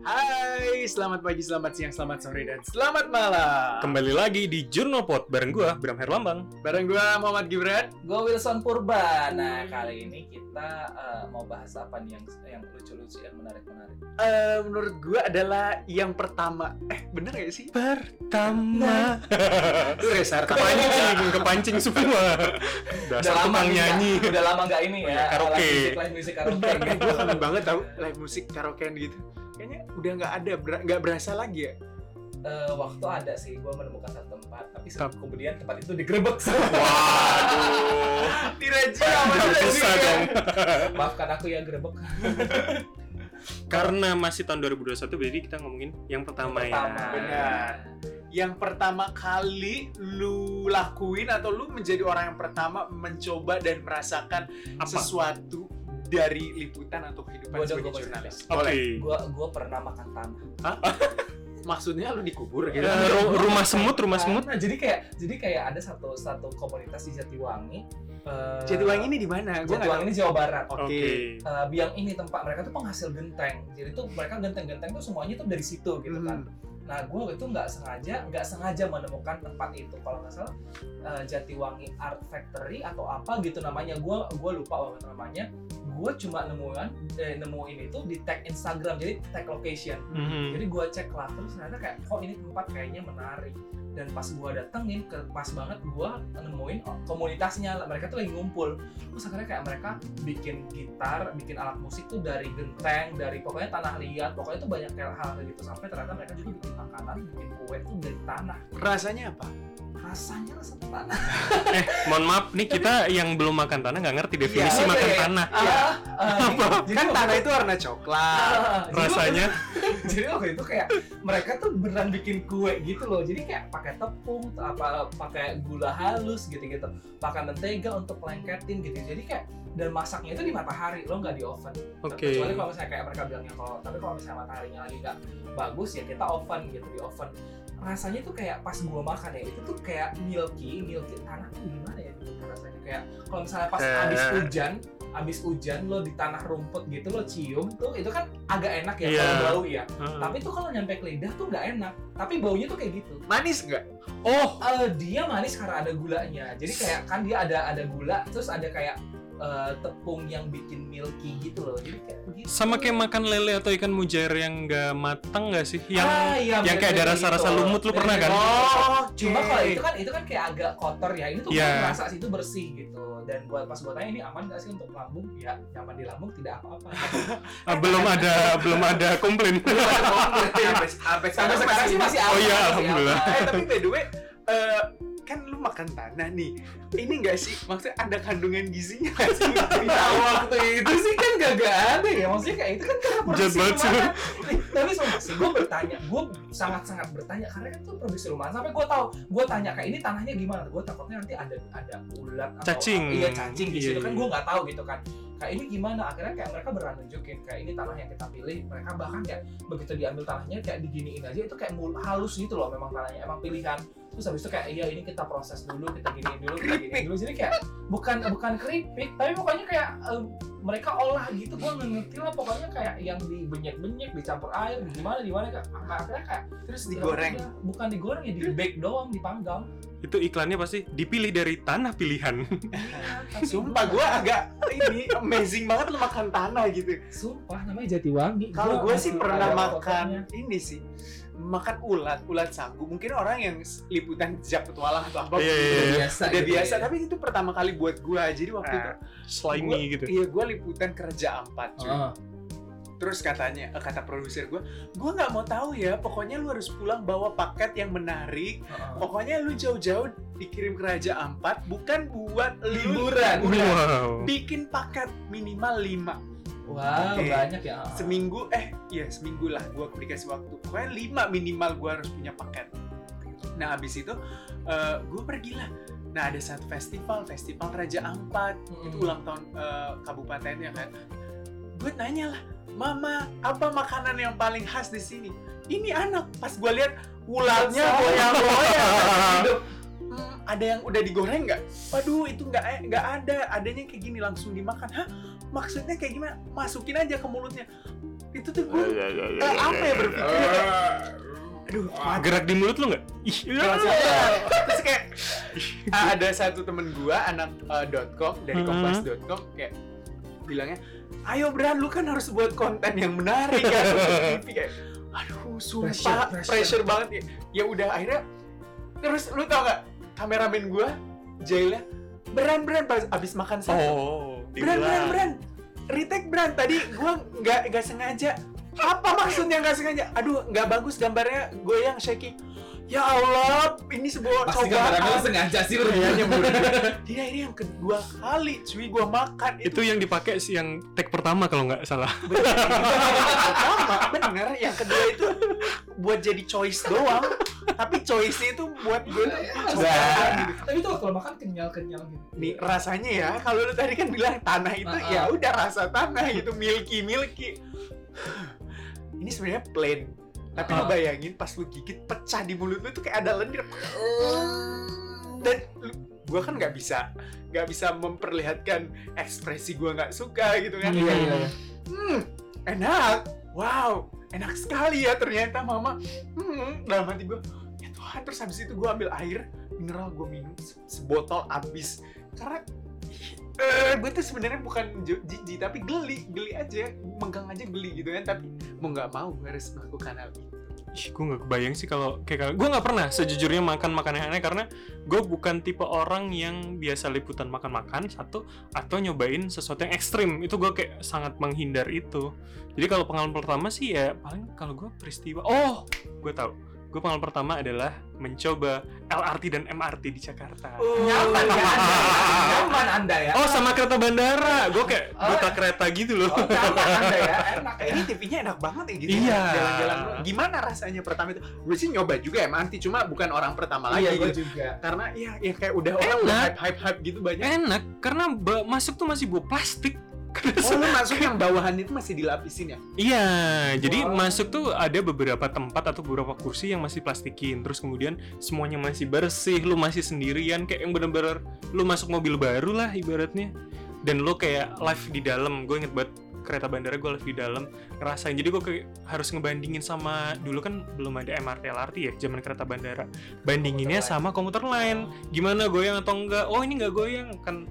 Hai, selamat pagi, selamat siang, selamat sore, dan selamat malam. Kembali lagi di Jurnopod bareng gua Bram Herlambang. Bareng gua Muhammad Gibran. Gue Wilson Purba. Nah, kali ini kita eh, mau bahas apa nih yang yang lucu-lucu, yang menarik-menarik. Eh, menurut gua adalah yang pertama. Eh, bener gak sih? Pertama. Lu restart. kepancing, kepancing semua. Dasar tukang nih, nyanyi. udah lama nggak ini Oh, ya. iya, karaoke. Live musik karaoke. Gue kangen banget tau live musik karaokean gitu. Kayaknya udah nggak ada, ber- nggak berasa lagi ya. Eh, waktu ada sih, gue menemukan satu tempat, tapi Tep. kemudian tempat itu digerebek sama. Waduh. Nggak bisa dong. Maafkan aku ya gerebek. Karena masih tahun 2021 jadi kita ngomongin yang pertama, Pertama. ya. Benar. Yang pertama kali lu lakuin atau lu menjadi orang yang pertama mencoba dan merasakan Apa? sesuatu dari liputan atau kehidupan Gua sebagai gua jurnalis. Oke. Gue gue pernah makan tanah. Maksudnya lu dikubur gitu. Ya, ru- rumah semut, rumah semut. Nah, jadi kayak jadi kayak ada satu satu komunitas di Jatiwangi. eh, Jatiwangi ini di mana? Gua Jatiwangi ini Jawa Barat. Oke. Oke. Eh, biang ini tempat mereka tuh penghasil genteng jadi tuh mereka genteng-genteng tuh semuanya tuh dari situ gitu kan Hmm. Nah gue itu nggak sengaja nggak sengaja menemukan tempat itu. Kalau nggak salah eh, Jatiwangi Art Factory atau apa gitu namanya. Gue gue lupa banget namanya. Gue cuma nemuin eh, nemuin itu di tag Instagram jadi tag location. Mhm. jadi gue cek lah terus ternyata kayak kok ini tempat kayaknya menarik dan pas gue datengin ke pas banget gue nemuin komunitasnya. Mereka tuh lagi ngumpul. Terus akhirnya kayak mereka bikin gitar bikin alat musik tuh dari genteng dari pokoknya tanah liat. Pokoknya tuh banyak kayak hal kayak gitu. Sampai ternyata mereka juga bikin makanan bikin kue tuh dari tanah. Rasanya apa? Rasanya rasa tanah. Eh, mohon maaf nih kita yang belum makan tanah nggak ngerti definisi Iya, makan iya. tanah. ah, ah, jadi- jadi Kan tanah itu warna coklat. Waktu- Rasanya? jadi waktu itu kayak mereka tuh beneran bikin kue gitu loh. Jadi kayak pakai tepung apa pakai gula halus gitu gitu pakai mentega untuk lengketin gitu. Jadi kayak dan masaknya itu di matahari lo nggak di oven. Oke. kecuali kalau misalnya kayak mereka bilangnya kalau tapi kalau misalnya mataharinya lagi nggak bagus ya kita oven gitu di oven rasanya tuh kayak pas gua makan ya itu tuh kayak milky milky tanah tuh gimana ya gitu rasanya kayak kalau misalnya pas Eh. habis hujan habis hujan lo di tanah rumput gitu lo cium tuh itu kan agak enak ya Iya. kalau bau ya Heeh. tapi tuh kalau nyampe ke lidah tuh nggak enak tapi baunya tuh kayak gitu Manis nggak? Oh, Eh, dia manis karena ada gulanya jadi kayak kan dia ada ada gula terus ada kayak eh, tepung yang bikin milky gitu loh jadi kayak begitu sama kayak makan lele atau ikan mujair yang nggak matang nggak sih? Yang Ah, iya, yang kayak ada rasa-rasa gitu. lumut lu pernah kan? Gitu. Oh, cuma kalau itu kan itu kan kayak agak kotor ya ini tuh yeah. rasa situ bersih gitu dan buat pas buat tanya ini aman gak sih untuk lambung ya nyaman di lambung tidak apa-apa Ah, belum ada belum ada komplain. sampai, sekarang sih masih aman Oh iya, alhamdulillah. Eh tapi by the way, eh, kan lu makan tanah nih. Ini enggak sih? Maksudnya ada kandungan gizinya sih? Nah, waktu itu sih kan gak, gak ada ya maksudnya kayak itu kan karena produksi rumahan Nih, tapi sumpah sih gue bertanya gue sangat-sangat bertanya karena kan itu produksi rumahan sampai gue tahu gue tanya kayak ini tanahnya gimana gue takutnya nanti ada ada ulat atau Cacing. apa. iya cacing di Iya, situ kan iya. gue nggak tahu gitu kan kayak ini gimana akhirnya kayak mereka berani nunjukin kayak ini tanah yang kita pilih mereka bahkan kayak begitu diambil tanahnya kayak diginiin aja itu kayak mul- halus gitu loh memang tanahnya emang pilihan terus habis itu kayak iya ini kita proses dulu kita giniin dulu kita giniin dulu jadi kayak bukan bukan keripik tapi pokoknya kayak eh, mereka olah gitu gue nggak ngerti lah pokoknya kayak yang dibenyek-benyek dicampur air gimana gimana kayak akhirnya kayak Terus digoreng. ya bukan digoreng ya di bake doang dipanggang Itu iklannya pasti dipilih dari tanah pilihan. Tapi Sumpah gue agak ini amazing banget lu makan tanah gitu. sumpah namanya Jatiwangi Kalau gue Gua sih pernah makan fotonya. ini sih makan ulat, ulat sagu. Mungkin orang yang liputan jejak petualang atau apa Iya, iya, iya. biasa udah gitu biasa. ya. Tapi itu pertama kali buat gue. Jadi waktu Nah, itu Slimy gitu. Iya, gue liputan kerja empat cuy. Ah. Terus katanya, eh, kata produser gue, gue nggak mau tahu ya. Pokoknya lu harus pulang bawa paket yang menarik. Ah. Pokoknya lu jauh-jauh dikirim ke Raja Ampat, bukan buat Liburan. liburan. Wow. Bikin paket minimal 5 Wow, Oke. banyak ya. seminggu. Eh, ya seminggu lah. Gue dikasih waktu. Pokoknya 5 minimal gue harus punya paket. Nah, habis itu gue pergi lah. Nah, ada satu festival, festival Raja Ampat. Mm-mm. Itu ulang tahun eh, kabupatennya kan. Gue tanya lah, Mama, apa makanan yang paling khas di sini? Ini anak. Pas gue lihat ulatnya Sama. goyang-goyang. Hidup. Hmm, ada yang udah digoreng nggak? Waduh, itu nggak eh, nggak ada. Adanya kayak gini langsung dimakan. Hah? Maksudnya kayak gimana? Masukin aja ke mulutnya. itu tuh gue eh, apa ya berpikir aduh mati Gerak di mulut lu nggak? Ih, terus kayak ah, ada satu temen gua anak dot .com dari Mhm. kompas.com kayak bilangnya ayo Bran lu kan harus buat konten yang menarik kan kayak aduh sumpah Pressure, pressure, pressure. banget ya ya udah akhirnya terus lu tau gak kameramen gua jailnya Bran pas abis makan satu Oh, Bran Bran dibilang. Bran. Retake Bran. Tadi gua nggak nggak sengaja. Apa maksudnya nggak sengaja? Aduh nggak bagus gambarnya. Goyang shaking ya Allah ini sebuah Pasti kameramen cobaan sengaja sih lu. gue dia ini yang kedua kali cuy gua makan Itu yang dipakai sih yang tag pertama kalau nggak salah. bener pertama bener yang kedua itu buat jadi choice doang tapi choice itu buat gue Nah, tapi itu kalau makan kenyal-kenyal gitu. nih rasanya ya kalau lu tadi kan bilang tanah itu Ah, ya ah. udah rasa tanah gitu milky milky ini sebenarnya plain tapi lu Ah. bayangin pas lu gigit pecah di mulut lu tuh kayak ada lendir. Dan lu- gua kan nggak bisa nggak bisa memperlihatkan ekspresi gua nggak suka gitu kan. Iya, iya, iya. hmm enak. Wow enak sekali ya ternyata mama. Hmm dalam hati gua ya Tuhan terus habis itu gua ambil air mineral gua minum se- sebotol habis. Karena eh gue tuh sebenarnya bukan jijik tapi geli geli aja megang aja geli gitu kan tapi mau nggak mau gue harus melakukan hal itu. Ih, gue nggak kebayang sih kalau kayak gue nggak pernah sejujurnya makan makanan aneh karena gue bukan tipe orang yang biasa liputan makan-makan satu atau nyobain sesuatu yang ekstrim. Itu gue kayak sangat menghindar itu. Jadi kalau pengalaman pertama sih ya paling kalau gue peristiwa oh! Gue tahu gue pengalaman pertama adalah mencoba LRT dan MRT di Jakarta Nyaman ya anda? Nyaman anda ya? oh sama kereta bandara gue kayak Oh. buta kereta gitu loh Oh, nyaman anda ya? Enak ya? ini TV-nya enak banget ya gitu Iya. jalan-jalan gimana rasanya pertama itu gue sih nyoba juga MRT cuma bukan orang pertama lagi Iya, gue gitu. juga. karena ya ya kayak udah orang udah hype hype hype gitu banyak enak karena masuk tuh masih bawa plastik oh lu masuk yang bawahan itu masih dilapisin ya? Iya, jadi Wow. masuk tuh ada beberapa tempat atau beberapa kursi yang masih plastikin, terus kemudian semuanya masih bersih, lu masih sendirian, kayak yang bener-bener lu masuk mobil baru lah ibaratnya, dan lu kayak live di dalam, gue inget banget kereta bandara gue live di dalam ngerasain. Jadi gue harus ngebandingin sama dulu kan belum ada MRT LRT ya zaman kereta bandara. Bandinginnya Komuter sama komuter lain. Gimana goyang atau enggak? Oh ini enggak goyang. Kan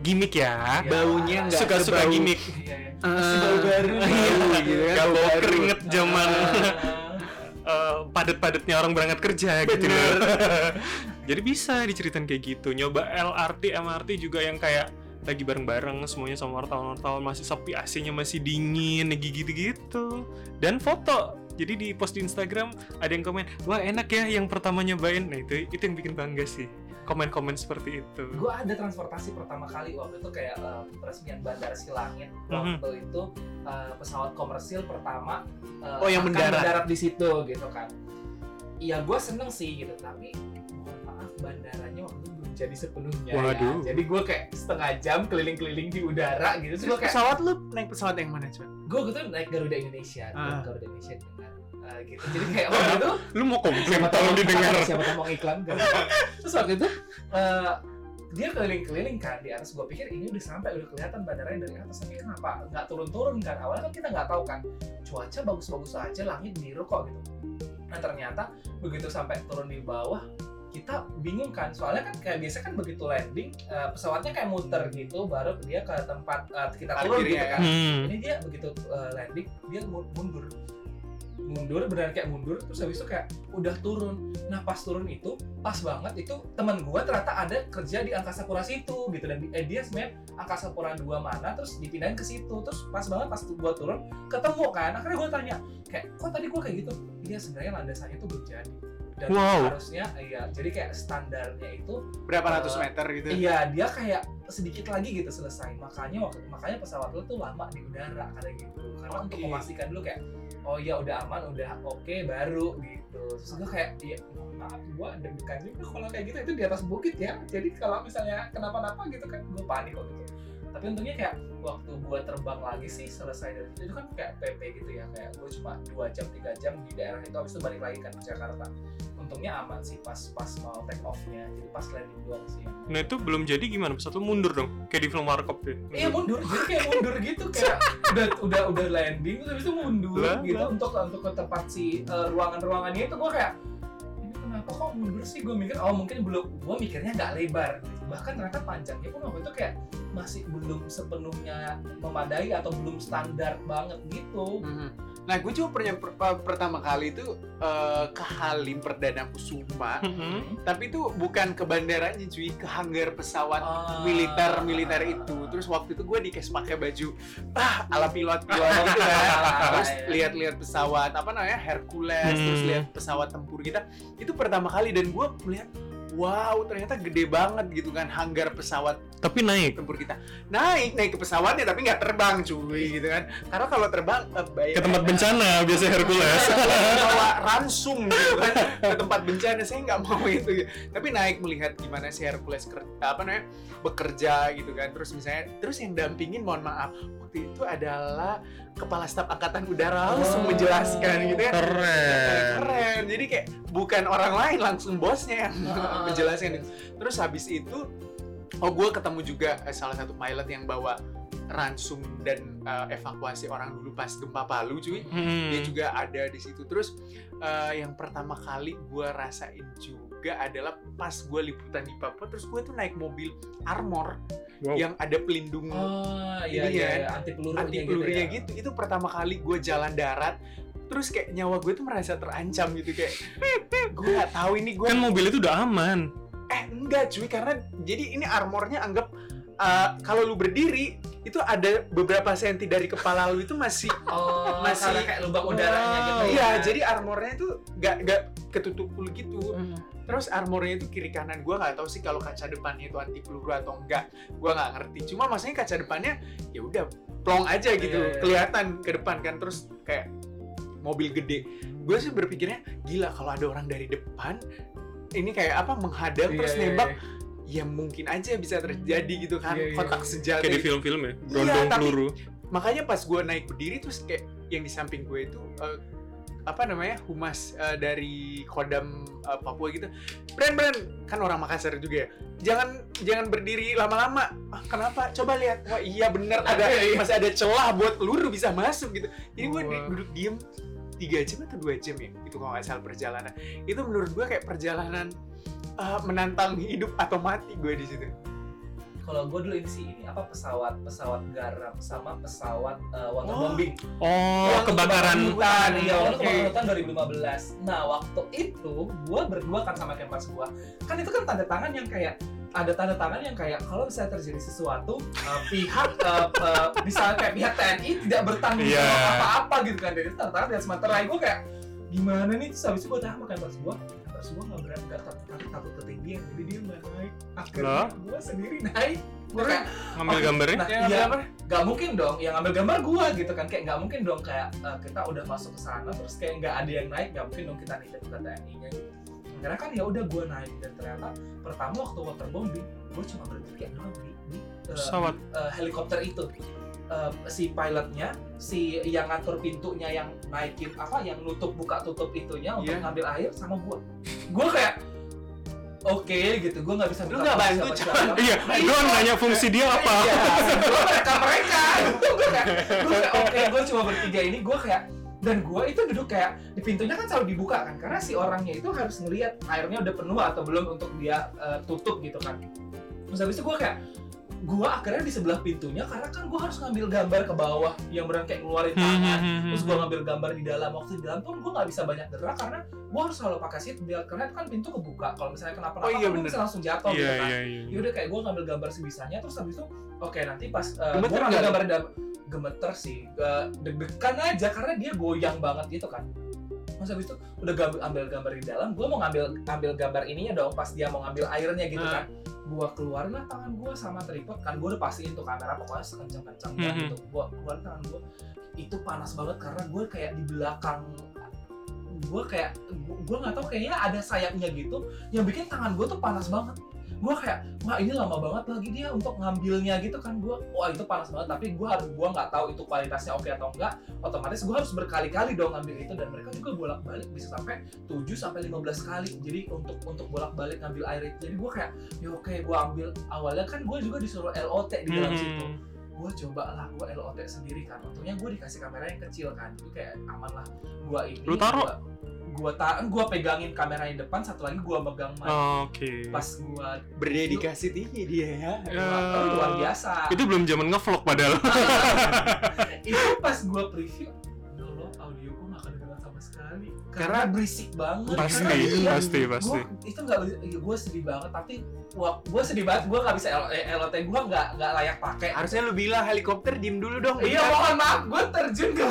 gimmick ya Iya. baunya nggak suka-suka sebau- gimmick Iya, iya. Eh, bau baru. Iya, gitu kan, Gak bau bawa baru. keringet zaman Ah. eh, padat-padatnya orang berangkat kerja gitu loh. Jadi bisa diceritain kayak gitu. Nyoba LRT, MRT juga yang kayak lagi bareng-bareng semuanya sama wartawan-wartawan masih sepi, AC-nya masih dingin, gitu-gitu. Dan foto. Jadi di post di Instagram ada yang komen, "Wah, enak ya yang pertama nyobain." Nah, itu itu yang bikin bangga sih. Komen-komen seperti itu. gue ada transportasi pertama kali waktu itu kayak eh, peresmian bandara Silangit Mhm. waktu itu eh, pesawat komersil pertama eh, Oh, yang akan mendarat. di situ gitu kan iya gue seneng sih gitu tapi mohon maaf bandaranya waktu itu belum jadi sepenuhnya ya. Jadi gue kayak setengah jam keliling-keliling di udara gitu terus Terus gue kayak pesawat lu naik pesawat yang mana cuy gue gitu naik Garuda Indonesia Ah. Garuda Indonesia dengan eh, gitu. Jadi kayak waktu itu Lu mau komplain? Tolong didengar. siapa tahu mau iklan kan terus waktu itu eh, dia keliling-keliling kan di atas. Gue pikir ini udah sampai udah kelihatan bandaranya dari atas tapi kenapa nggak turun-turun kan. Awalnya kan kita nggak tahu kan. Cuaca bagus-bagus aja langit biru kok gitu. Nah ternyata begitu sampai turun di bawah kita bingung kan. Soalnya kan kayak biasa kan begitu landing eh, pesawatnya kayak muter gitu baru dia ke tempat eh, kita turun gitu ya. kan. Hmm. ini dia begitu uh, landing dia mu- mundur mundur beneran kayak mundur terus habis itu kayak udah turun. Nah pas turun itu pas banget itu teman gua ternyata ada kerja di angkasa pura situ gitu. Dan eh, dia sebenarnya angkasa pura dua mana terus dipindahin ke situ. Terus pas banget pas gua turun ketemu kan akhirnya gua tanya kayak kok tadi gua kayak gitu? Iya sebenarnya landasannya itu belum jadi dan Wow. harusnya iya jadi kayak standarnya itu berapa Eh, ratus meter gitu Iya, dia kayak sedikit lagi gitu selesai. Makanya waktu makanya pesawat lu tuh lama di udara karena gitu. Karena untuk Oke. memastikan dulu kayak oh ya udah aman, udah oke baru gitu. Terus gue kayak iya maaf gua deg-degan juga kalau kayak gitu itu di atas bukit ya. Jadi kalau misalnya kenapa-napa gitu kan gue panik kok gitu. Tapi untungnya kayak waktu gua terbang lagi sih selesai dari itu, itu kan kayak PP gitu ya kayak gue cuma dua jam tiga jam di daerah itu habis itu balik lagi kan ke Jakarta untungnya aman sih pas pas mau take off-nya jadi pas landing doang sih Nah itu belum jadi gimana? Pesawat lu mundur dong, kayak di film Warkop deh. Iya mundur, jadi kayak mundur gitu kayak udah udah udah landing terus itu mundur Lah, gitu lah. untuk untuk ke tempat si eh, ruangan-ruangannya itu gue kayak ini kenapa kok mundur sih gue mikir oh mungkin belum gue mikirnya nggak lebar gitu. bahkan ternyata panjangnya pun waktu itu kayak masih belum sepenuhnya memadai atau belum standar banget gitu Mhm. Nah, gue juga pernah per- per- pertama kali itu eh, ke Halim Perdana Kusuma, Mhm. tapi itu bukan ke bandaranya cuy, ke hanggar pesawat Ah. militer militer itu. Terus waktu itu gue dikasih pakai baju ah ala pilot pilot gitu kan. Terus Iya. lihat-lihat pesawat apa namanya Hercules, terus Hmm. lihat pesawat tempur kita. Itu pertama kali dan gue melihat wow ternyata gede banget gitu kan hanggar pesawat Tapi naik. tempur kita naik naik ke pesawatnya tapi nggak terbang cuy gitu kan karena kalau terbang eh, Ke tempat bencana biasa Hercules. bawa ransum gitu kan ke tempat bencana saya nggak mau itu gitu. tapi naik melihat gimana si Hercules apa namanya bekerja gitu kan terus misalnya terus yang dampingin mohon maaf waktu itu adalah kepala staf angkatan udara langsung Oh. menjelaskan gitu ya Keren. keren jadi kayak bukan orang lain langsung bosnya yang Ah. menjelaskan terus habis itu oh gue ketemu juga eh, salah satu pilot yang bawa ransum dan eh, evakuasi orang dulu pas gempa Palu cuy Hmm. dia juga ada di situ terus eh, yang pertama kali gue rasain juga adalah pas gue liputan di Papua terus gue tuh naik mobil armor Wow. yang ada pelindung oh iya Ini iya, ya, iya, anti pelurunya anti pelurunya gitu, gitu, itu pertama kali gue jalan darat terus kayak nyawa gue tuh merasa terancam gitu kayak gue nggak tahu ini gue Kan mobil itu udah aman. Eh enggak cuy karena jadi ini armornya anggap uh, kalau lu berdiri itu ada beberapa senti dari kepala lu itu masih ya. oh Masih- kayak lubang udaranya gitu iya ya. jadi armornya itu nggak nggak ketutup full gitu terus armornya itu kiri kanan gue nggak tahu sih kalau kaca depannya itu anti peluru atau enggak gue nggak ngerti cuma maksudnya kaca depannya ya udah plong aja gitu Iya, iya. kelihatan ke depan kan terus kayak mobil gede gue sih berpikirnya gila kalau ada orang dari depan ini kayak apa menghadang Iya, terus iya, nembak iya. ya mungkin aja bisa terjadi gitu kan Iya, iya. kotak senjata Kayak di film-film ya, Iya, tapi- peluru. makanya pas gue naik berdiri terus kayak yang di samping gue itu eh, apa namanya humas eh, dari Kodam eh, Papua gitu Bren Bren kan orang Makassar juga ya jangan jangan berdiri lama-lama ah, kenapa coba lihat wah iya bener ada Iya, iya. masih ada celah buat peluru bisa masuk gitu jadi gue duduk diem tiga jam atau dua jam ya itu kalau nggak salah perjalanan. Itu menurut gue kayak perjalanan eh, menantang hidup atau mati gue di situ. Kalau gue dulu ini sih ini apa pesawat pesawat garam sama pesawat uh, Oh. waterbombing Oh, Yang kebakaran hutan, iya waktu kebakaran hutan 2015 nah waktu itu gue berdua kan sama kempas gue kan itu kan tanda tangan yang kayak ada tanda tangan yang kayak kalau misalnya terjadi sesuatu uh, pihak uh, uh, bisa kayak pihak TNI tidak bertanggung Iya. jawab apa-apa gitu kan dari itu tanda tangan dan sementara gue kayak gimana nih terus habis itu gue tanya sama kempas gue kempas gue nggak berani nggak takut takut takut ketinggian jadi dia nggak naik akhirnya gue sendiri naik gue kayak ngambil Oke. gambarnya. Nah, iya, apa? nggak mungkin dong yang ngambil gambar gua gitu kan kayak nggak mungkin dong kayak eh, kita udah masuk ke sana terus kayak nggak ada yang naik nggak mungkin dong kita nitip ke TNI nya gitu karena kan ya udah gua naik dan ternyata pertama waktu waterbombing gua cuma berhenti kayak doang di, di Pesawat. eh, helikopter itu Eh, si pilotnya si yang ngatur pintunya yang naikin apa yang nutup buka tutup itunya untuk Iya. ngambil air sama gua gua kayak oke gitu gua nggak bisa nggak tolong bantu. Iya, gue nanya fungsi dia apa. Iya, gua mereka mereka. Gue kayak, gue kayak oke, gue cuma bertiga ini, gue kayak dan gue itu duduk kayak di pintunya kan selalu dibuka kan karena si orangnya itu harus ngelihat airnya udah penuh atau belum untuk dia eh, tutup gitu kan. Terus habis itu gue kayak gue akhirnya di sebelah pintunya karena kan gue harus ngambil gambar ke bawah yang beneran kayak ngeluarin Hmm, tangan. terus gue ngambil gambar di dalam. Waktu di dalam pun gue nggak bisa banyak gerak karena gue harus selalu pakai seat belt karena kan pintu kebuka. Kalau misalnya kenapa-napa Oh iya, kan gue bener. bisa langsung jatuh Iya, gitu kan. iya, iya. yaudah kayak gue ngambil gambar sebisanya terus habis itu oke nanti pas uh, gue ngambil gambar dalam gemeter sih uh, deg-degan aja karena dia goyang banget gitu kan terus habis itu udah gambar, ambil gambar di dalam gue mau ngambil ambil gambar ininya dong pas dia mau ngambil airnya gitu Ah. kan gue keluarin lah tangan gue sama tripod kan gue udah pastiin tuh kamera pokoknya sekencang kencangnya Mhm. gitu gue keluarin tangan gue itu panas banget karena gue kayak di belakang gue kayak gue nggak tahu kayaknya ada sayapnya gitu yang bikin tangan gue tuh panas banget gue kayak wah ini lama banget lagi dia untuk ngambilnya gitu kan. Gue wah itu panas banget. Tapi gue harus gue nggak tahu itu kualitasnya oke atau enggak. Otomatis gue harus berkali-kali dong ngambil itu dan mereka juga bolak-balik bisa sampai 7 sampai 15 kali. Jadi untuk untuk bolak-balik ngambil air itu. Jadi gue kayak ya oke gue ambil. Awalnya kan gue juga disuruh LOT di dalam Hmm. situ. Gue coba lah gue LOT sendiri kan. Untungnya gue dikasih kamera yang kecil kan. Jadi kayak aman lah. Gue ini Lu taruh? Gue ta gue pegangin kamera yang depan satu lagi gue megang mic Oke. pas gue Berdedikasi tinggi dia ya. Oh, luar biasa Itu belum zaman ngevlog padahal. itu pas gue preview sama sekali karena, Karena- berisik banget Pasti, Karena iya, pasti, gua- pasti. itu nggak gue sedih banget tapi gue sedih banget gue nggak bisa L- eh, LOT gue nggak nggak layak pakai Harusnya lu bilang helikopter diem dulu dong. iya mohon maaf gue terjun ke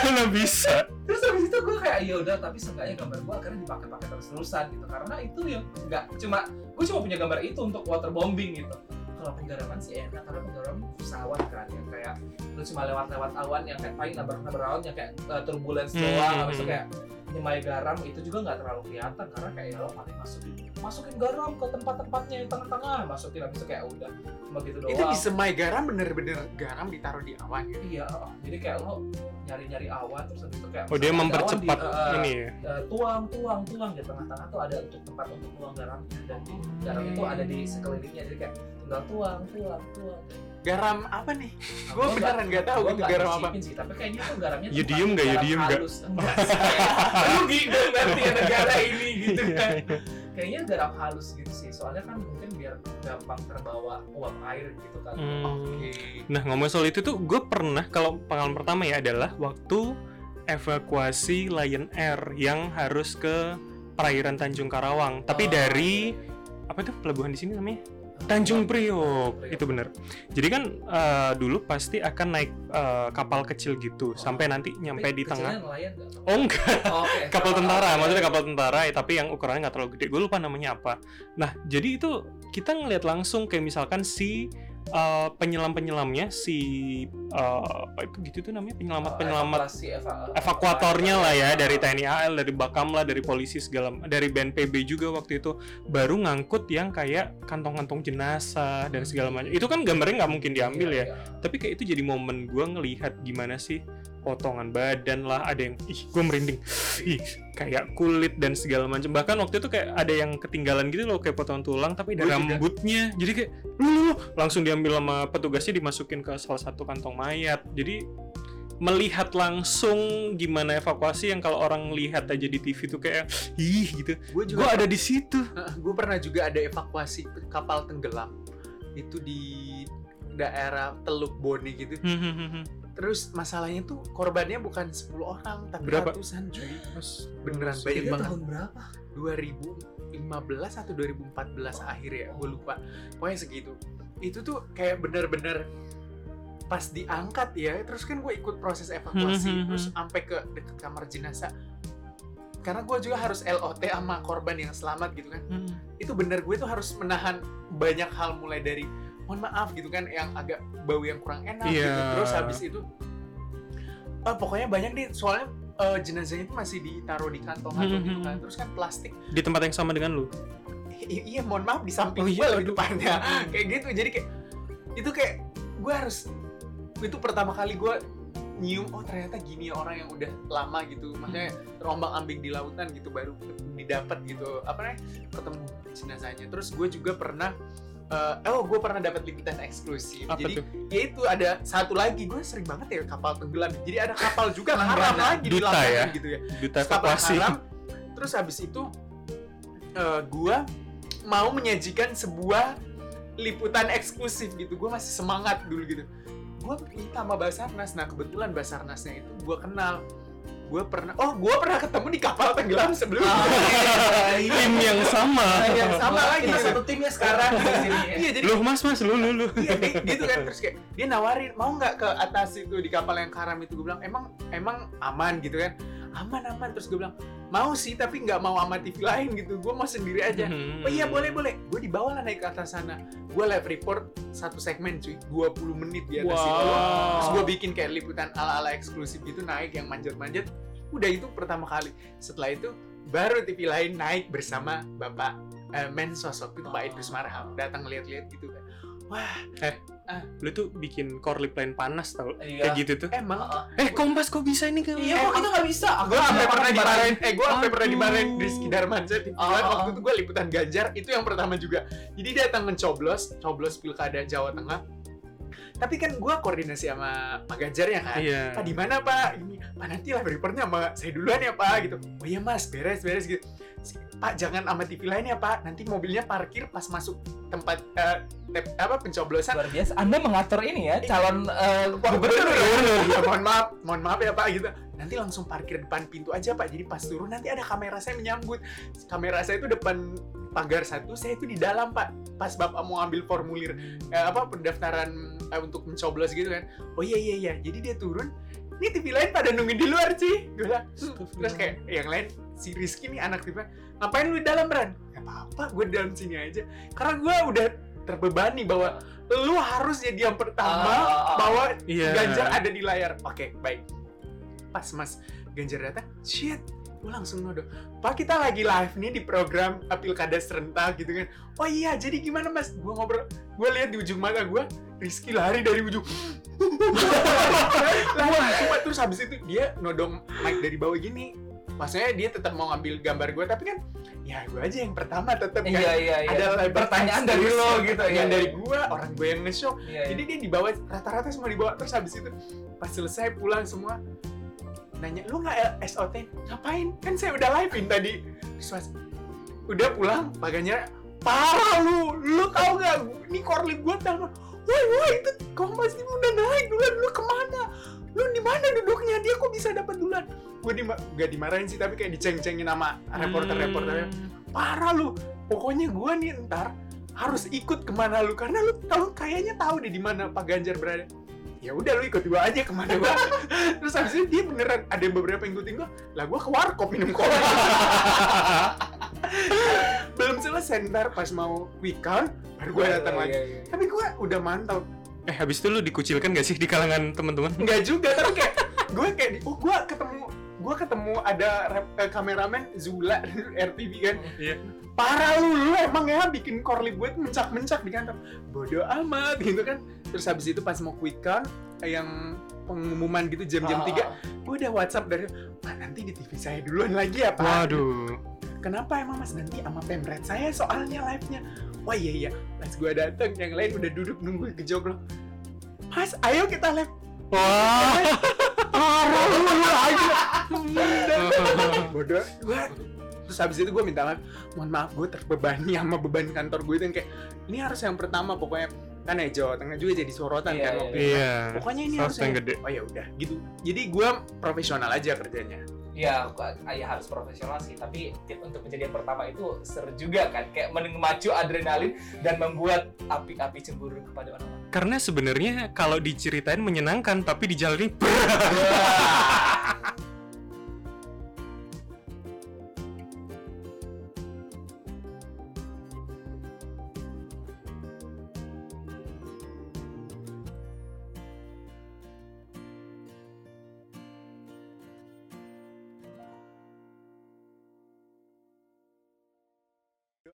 Mana bisa? terus habis itu gue kayak ya udah tapi seenggaknya gambar gue akhirnya dipakai-pakai terus-terusan gitu karena itu yang nggak cuma gue cuma punya gambar itu untuk waterbombing gitu kalau penggaraman sih enak karena penggaraman pesawat kan yang kayak lu cuma lewat-lewat awan yang kayak paling nabrak-nabrak awan yang kayak uh, turbulence Hmm, doang hmm, habis itu hmm. kayak nyemai garam itu juga nggak terlalu kelihatan karena kayak ya lo paling masukin masukin garam ke tempat-tempatnya yang tengah-tengah masukin habis itu kayak udah cuma gitu doang Itu di semai garam bener-bener garam ditaruh di awan gitu. iya jadi kayak lo nyari-nyari awan terus habis itu kayak Oh dia mempercepat di, uh, ini ya. eh, tuang tuang tuang di tengah-tengah tuh ada untuk tempat untuk tuang garamnya dan di garam itu ada di sekelilingnya jadi kayak tinggal tuang tuang tuang Garam apa nih? Gue Gua beneran nggak tahu gua itu nggak garam apa. sih tapi kayaknya tuh garamnya Ya tuh diem nggak, ya nggak? enggak sih kayak lu gitu berarti ya negara ini gitu Iya, kan kayaknya garam halus gitu sih soalnya kan mungkin biar gampang terbawa uap air gitu kan Hmm. Oke. Nah ngomong soal itu tuh gue pernah kalau pengalaman pertama ya adalah waktu evakuasi Lion Air yang harus ke perairan Tanjung Karawang. Tapi Oh, dari apa tuh pelabuhan di sini namanya? Tanjung Priok. Itu bener. Jadi kan eh, dulu pasti akan naik eh, kapal kecil gitu sampai nanti nyampe di tengah. nelayan? Oh enggak, Oh, oke. kapal Oh, tentara, oke. maksudnya kapal tentara, ya, tapi yang ukurannya nggak terlalu gede. Gue lupa namanya apa. Nah, jadi itu kita ngeliat langsung kayak misalkan si uh, penyelam-penyelamnya, si uh, apa itu gitu tuh namanya penyelamat penyelamat Evakuasi, eva- evakuatornya lah ya dari. TNI AL, dari Bakamla, dari polisi segala, dari BNPB juga waktu itu baru ngangkut yang kayak kantong-kantong jenazah dan segala macam. Itu kan gambarnya nggak mungkin diambil ya Iya, iya. tapi kayak itu jadi momen gue ngelihat gimana sih potongan badan lah ada yang ih gue merinding. Ih kayak kulit dan segala macam. Bahkan waktu itu kayak ada yang ketinggalan gitu loh kayak potongan tulang tapi ada Gua juga. rambutnya. Jadi kayak lu, langsung diambil sama petugasnya dimasukin ke salah satu kantong mayat. Jadi melihat langsung gimana evakuasi yang kalau orang lihat aja di TV tuh kayak ih gitu. Gue juga ada di situ. Gue pernah juga ada evakuasi kapal tenggelam. Itu di daerah Teluk Bone gitu. Hmm, Terus masalahnya tuh korbannya bukan 10 orang tapi Berapa? ratusan cuy. Beneran Mas, banyak banget. tahun berapa? 2015 atau 2014 akhir ya, gue lupa. Pokoknya segitu. Itu tuh kayak bener-bener pas diangkat ya, terus kan gue ikut proses evakuasi, Hmm, hmm, terus hmm. sampai ke deket kamar jenazah. Karena gue juga harus LOT sama korban yang selamat gitu kan. Hmm. Itu bener gue tuh harus menahan banyak hal mulai dari mohon maaf gitu kan yang agak bau yang kurang enak gitu. Iya. Terus habis itu ah, pokoknya banyak nih soalnya eh, jenazahnya itu masih ditaruh di kantong atau Hmm, gitu hmm, kan. hmm. Terus kan plastik di tempat yang sama dengan lu I- iya mohon maaf di samping Oh, gue iya, lebih aduh. tepatnya kayak gitu jadi kayak itu kayak gue harus itu pertama kali gue nyium oh ternyata gini ya orang yang udah lama gitu maksudnya terombang ambing di lautan gitu baru didapat gitu apa namanya ketemu jenazahnya terus gue juga pernah eh, oh gue pernah dapat liputan eksklusif. Apa jadi tuh? ya itu ada satu lagi gue sering banget ya kapal tenggelam. Jadi ada kapal juga Langganan. haram lagi di lautan ya? gitu ya. duta Terus kapal evakuasi. haram, terus habis itu eh, gua mau menyajikan sebuah liputan eksklusif gitu. Gue masih semangat dulu gitu. Gue minta sama Basarnas. Nah kebetulan Basarnasnya itu gue kenal gue pernah oh gue pernah ketemu di kapal tenggelam sebelumnya Ah, iya. tim yang sama yang sama lagi Kita gitu. satu timnya sekarang di sini. iya jadi lu mas mas lu lu lu Iya, gitu kan terus kayak dia nawarin mau nggak ke atas itu di kapal yang karam itu gue bilang emang emang aman gitu kan aman aman terus gue bilang mau sih tapi nggak mau sama TV lain gitu. Gue mau sendiri aja. Hmm. oh iya boleh boleh. Gue dibawa lah naik ke atas sana. Gue live report satu segmen cuy. 20 menit di atas itu. Terus gue bikin kayak liputan ala ala eksklusif gitu naik yang manjat manjat udah itu pertama kali. Setelah itu baru TV lain naik bersama bapak eh, mensos waktu itu Pak Idrus Marham. Datang lihat-lihat gitu kan. Wah Lu tuh bikin core lip line panas tau Iya. Kayak gitu tuh. Emang. Heeh. Eh Kompas kok bisa ini ke Iya, kok kita nggak bisa? Gue sampai nggak pernah dimarahin eh gue sampai pernah dimarahin Rizky Darmansyah di Ah, ah, waktu ah. itu gue liputan Ganjar itu yang pertama juga. Jadi dia datang mencoblos coblos pilkada Jawa Tengah. Tapi kan gue koordinasi sama Pak Ganjar ya kan Iya. Pak di mana Pak Pak nanti lah reportnya sama saya duluan ya Pak gitu oh iya Mas beres beres gitu Pak jangan sama TV lain ya Pak nanti mobilnya parkir pas masuk tempat eh, tep- apa pencoblosan luar biasa. Anda mengatur ini ya calon Wah, gubernur ya. ya. Ya, mohon maaf, mohon maaf ya Pak gitu. Nanti langsung parkir depan pintu aja Pak. Jadi pas turun nanti ada kamera saya menyambut. Kamera saya itu depan pagar satu, saya itu di dalam Pak. Pas Bapak mau ambil formulir eh, apa pendaftaran eh, untuk mencoblos gitu kan. Oh iya iya iya. Jadi dia turun. Ini TV lain pada nungguin di luar sih. Gue bilang. Terus kayak yang lain si Rizky nih anak TV. Ngapain lu di dalam Bran? Gak apa-apa, gue di dalam sini aja. Karena gue udah terbebani bahwa lu harus jadi yang pertama Ah, ah, ah. bahwa Iya Ganjar ada di layar. Oke, baik. Pas Mas Ganjar datang, shit, gue langsung nodo. Pak kita lagi live nih di program uh, Pilkada Serentak gitu kan. Oh iya, jadi gimana Mas? Gue ngobrol, gue lihat di ujung mata gue, Rizky lari dari ujung. Wah, cuma terus habis itu dia nodong mic dari bawah gini. Maksudnya dia tetap mau ngambil gambar gue, tapi kan ya gue aja yang pertama tetap kan. Iya iya iya. Ada pertanyaan dari lo gitu pertanyaan ya. dari gue, orang gue yang nge-show. Iya, iya. Jadi dia dibawa rata-rata semua dibawa terus habis itu pas selesai pulang semua nanya lu nggak SOT ngapain kan saya udah livein tadi terus udah pulang paganya parah lu lu tau gak ini korlip gue telepon woi woi itu kompas ini udah naik duluan. Lu ke mana? Lu di mana duduknya? Dia kok bisa dapat duluan? Gue di gak dimarahin sih tapi kayak diceng-cengin sama reporter-reporternya. Parah lu. Pokoknya gue nih ntar harus ikut ke mana lu. Karena lu tahu kayaknya tahu deh di mana Pak Ganjar berada. Ya udah lu ikut gua aja ke mana gua. Terus habis itu dia beneran ada yang beberapa yang ngikutin gua. Lah gua ke warkop minum kopi belum selesai ntar pas mau quick count baru gua datang Iya, lagi iya, iya. tapi gua udah mantau Eh habis itu lu dikucilkan gak sih di kalangan teman-teman? Enggak juga, tapi kayak gue kayak di- oh gue ketemu gue ketemu ada rep- eh, kameramen Zula RTV kan Iya. parah lu lu emang ya bikin korlip gue tuh mencak-mencak di kantor bodoh amat gitu kan terus habis itu pas mau quick count eh, yang pengumuman gitu jam-jam Ah, 3 gue udah WhatsApp dari Pak nanti di TV saya duluan lagi ya Pak Waduh. Kenapa emang mas nanti sama pemret? Saya soalnya live-nya. Wah iya iya. Pas gue dateng yang lain udah duduk nunggu ke joglo mas ayo kita live. Wah. parah. Lu aja bodoh. Gue terus habis itu gue minta maaf. Mohon maaf gue terbebani sama beban kantor gue itu yang kayak ini harus yang pertama pokoknya. Kan ya Jawa Tengah juga jadi sorotan Iya, kan iya, waktu itu. Iya. pokoknya ini harus yang gede. oh ya udah gitu. Jadi gue profesional aja kerjanya Ya, ya harus profesional sih. Tapi tip untuk menjadi yang pertama itu seru juga kan, kayak memacu adrenalin dan membuat api-api cemburu kepada orang-orang. Karena sebenarnya kalau diceritain menyenangkan tapi dijalani